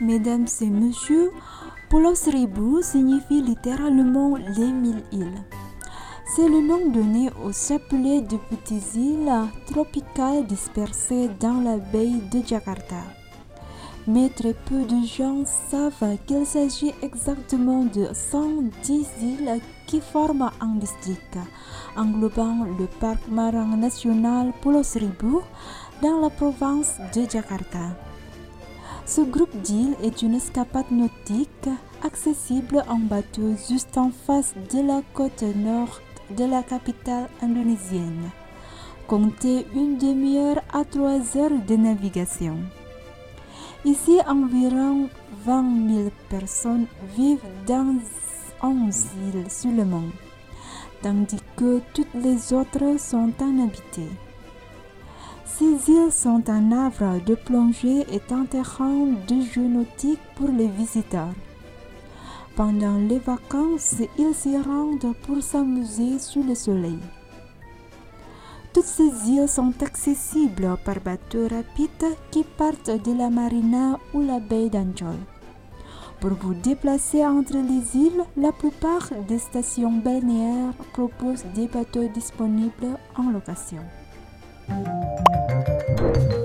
Mesdames et messieurs, Pulau Seribu signifie littéralement les mille îles. C'est le nom donné au chapelet de petites îles tropicales dispersées dans la baie de Jakarta. Mais très peu de gens savent qu'il s'agit exactement de 110 îles qui forment un district, englobant le parc marin national Pulau Seribu dans la province de Jakarta. Ce groupe d'îles est une escapade nautique accessible en bateau juste en face de la côte nord de la capitale indonésienne. Comptez une demi-heure à trois heures de navigation. Ici, environ 20 000 personnes vivent dans 11 îles seulement, tandis que toutes les autres sont inhabitées. Ces îles sont un havre de plongée et un terrain de jeux nautiques pour les visiteurs. Pendant les vacances, ils s'y rendent pour s'amuser sous le soleil. Toutes ces îles sont accessibles par bateaux rapides qui partent de la marina ou la baie d'Anjol. Pour vous déplacer entre les îles, la plupart des stations balnéaires proposent des bateaux disponibles en location. Thank you.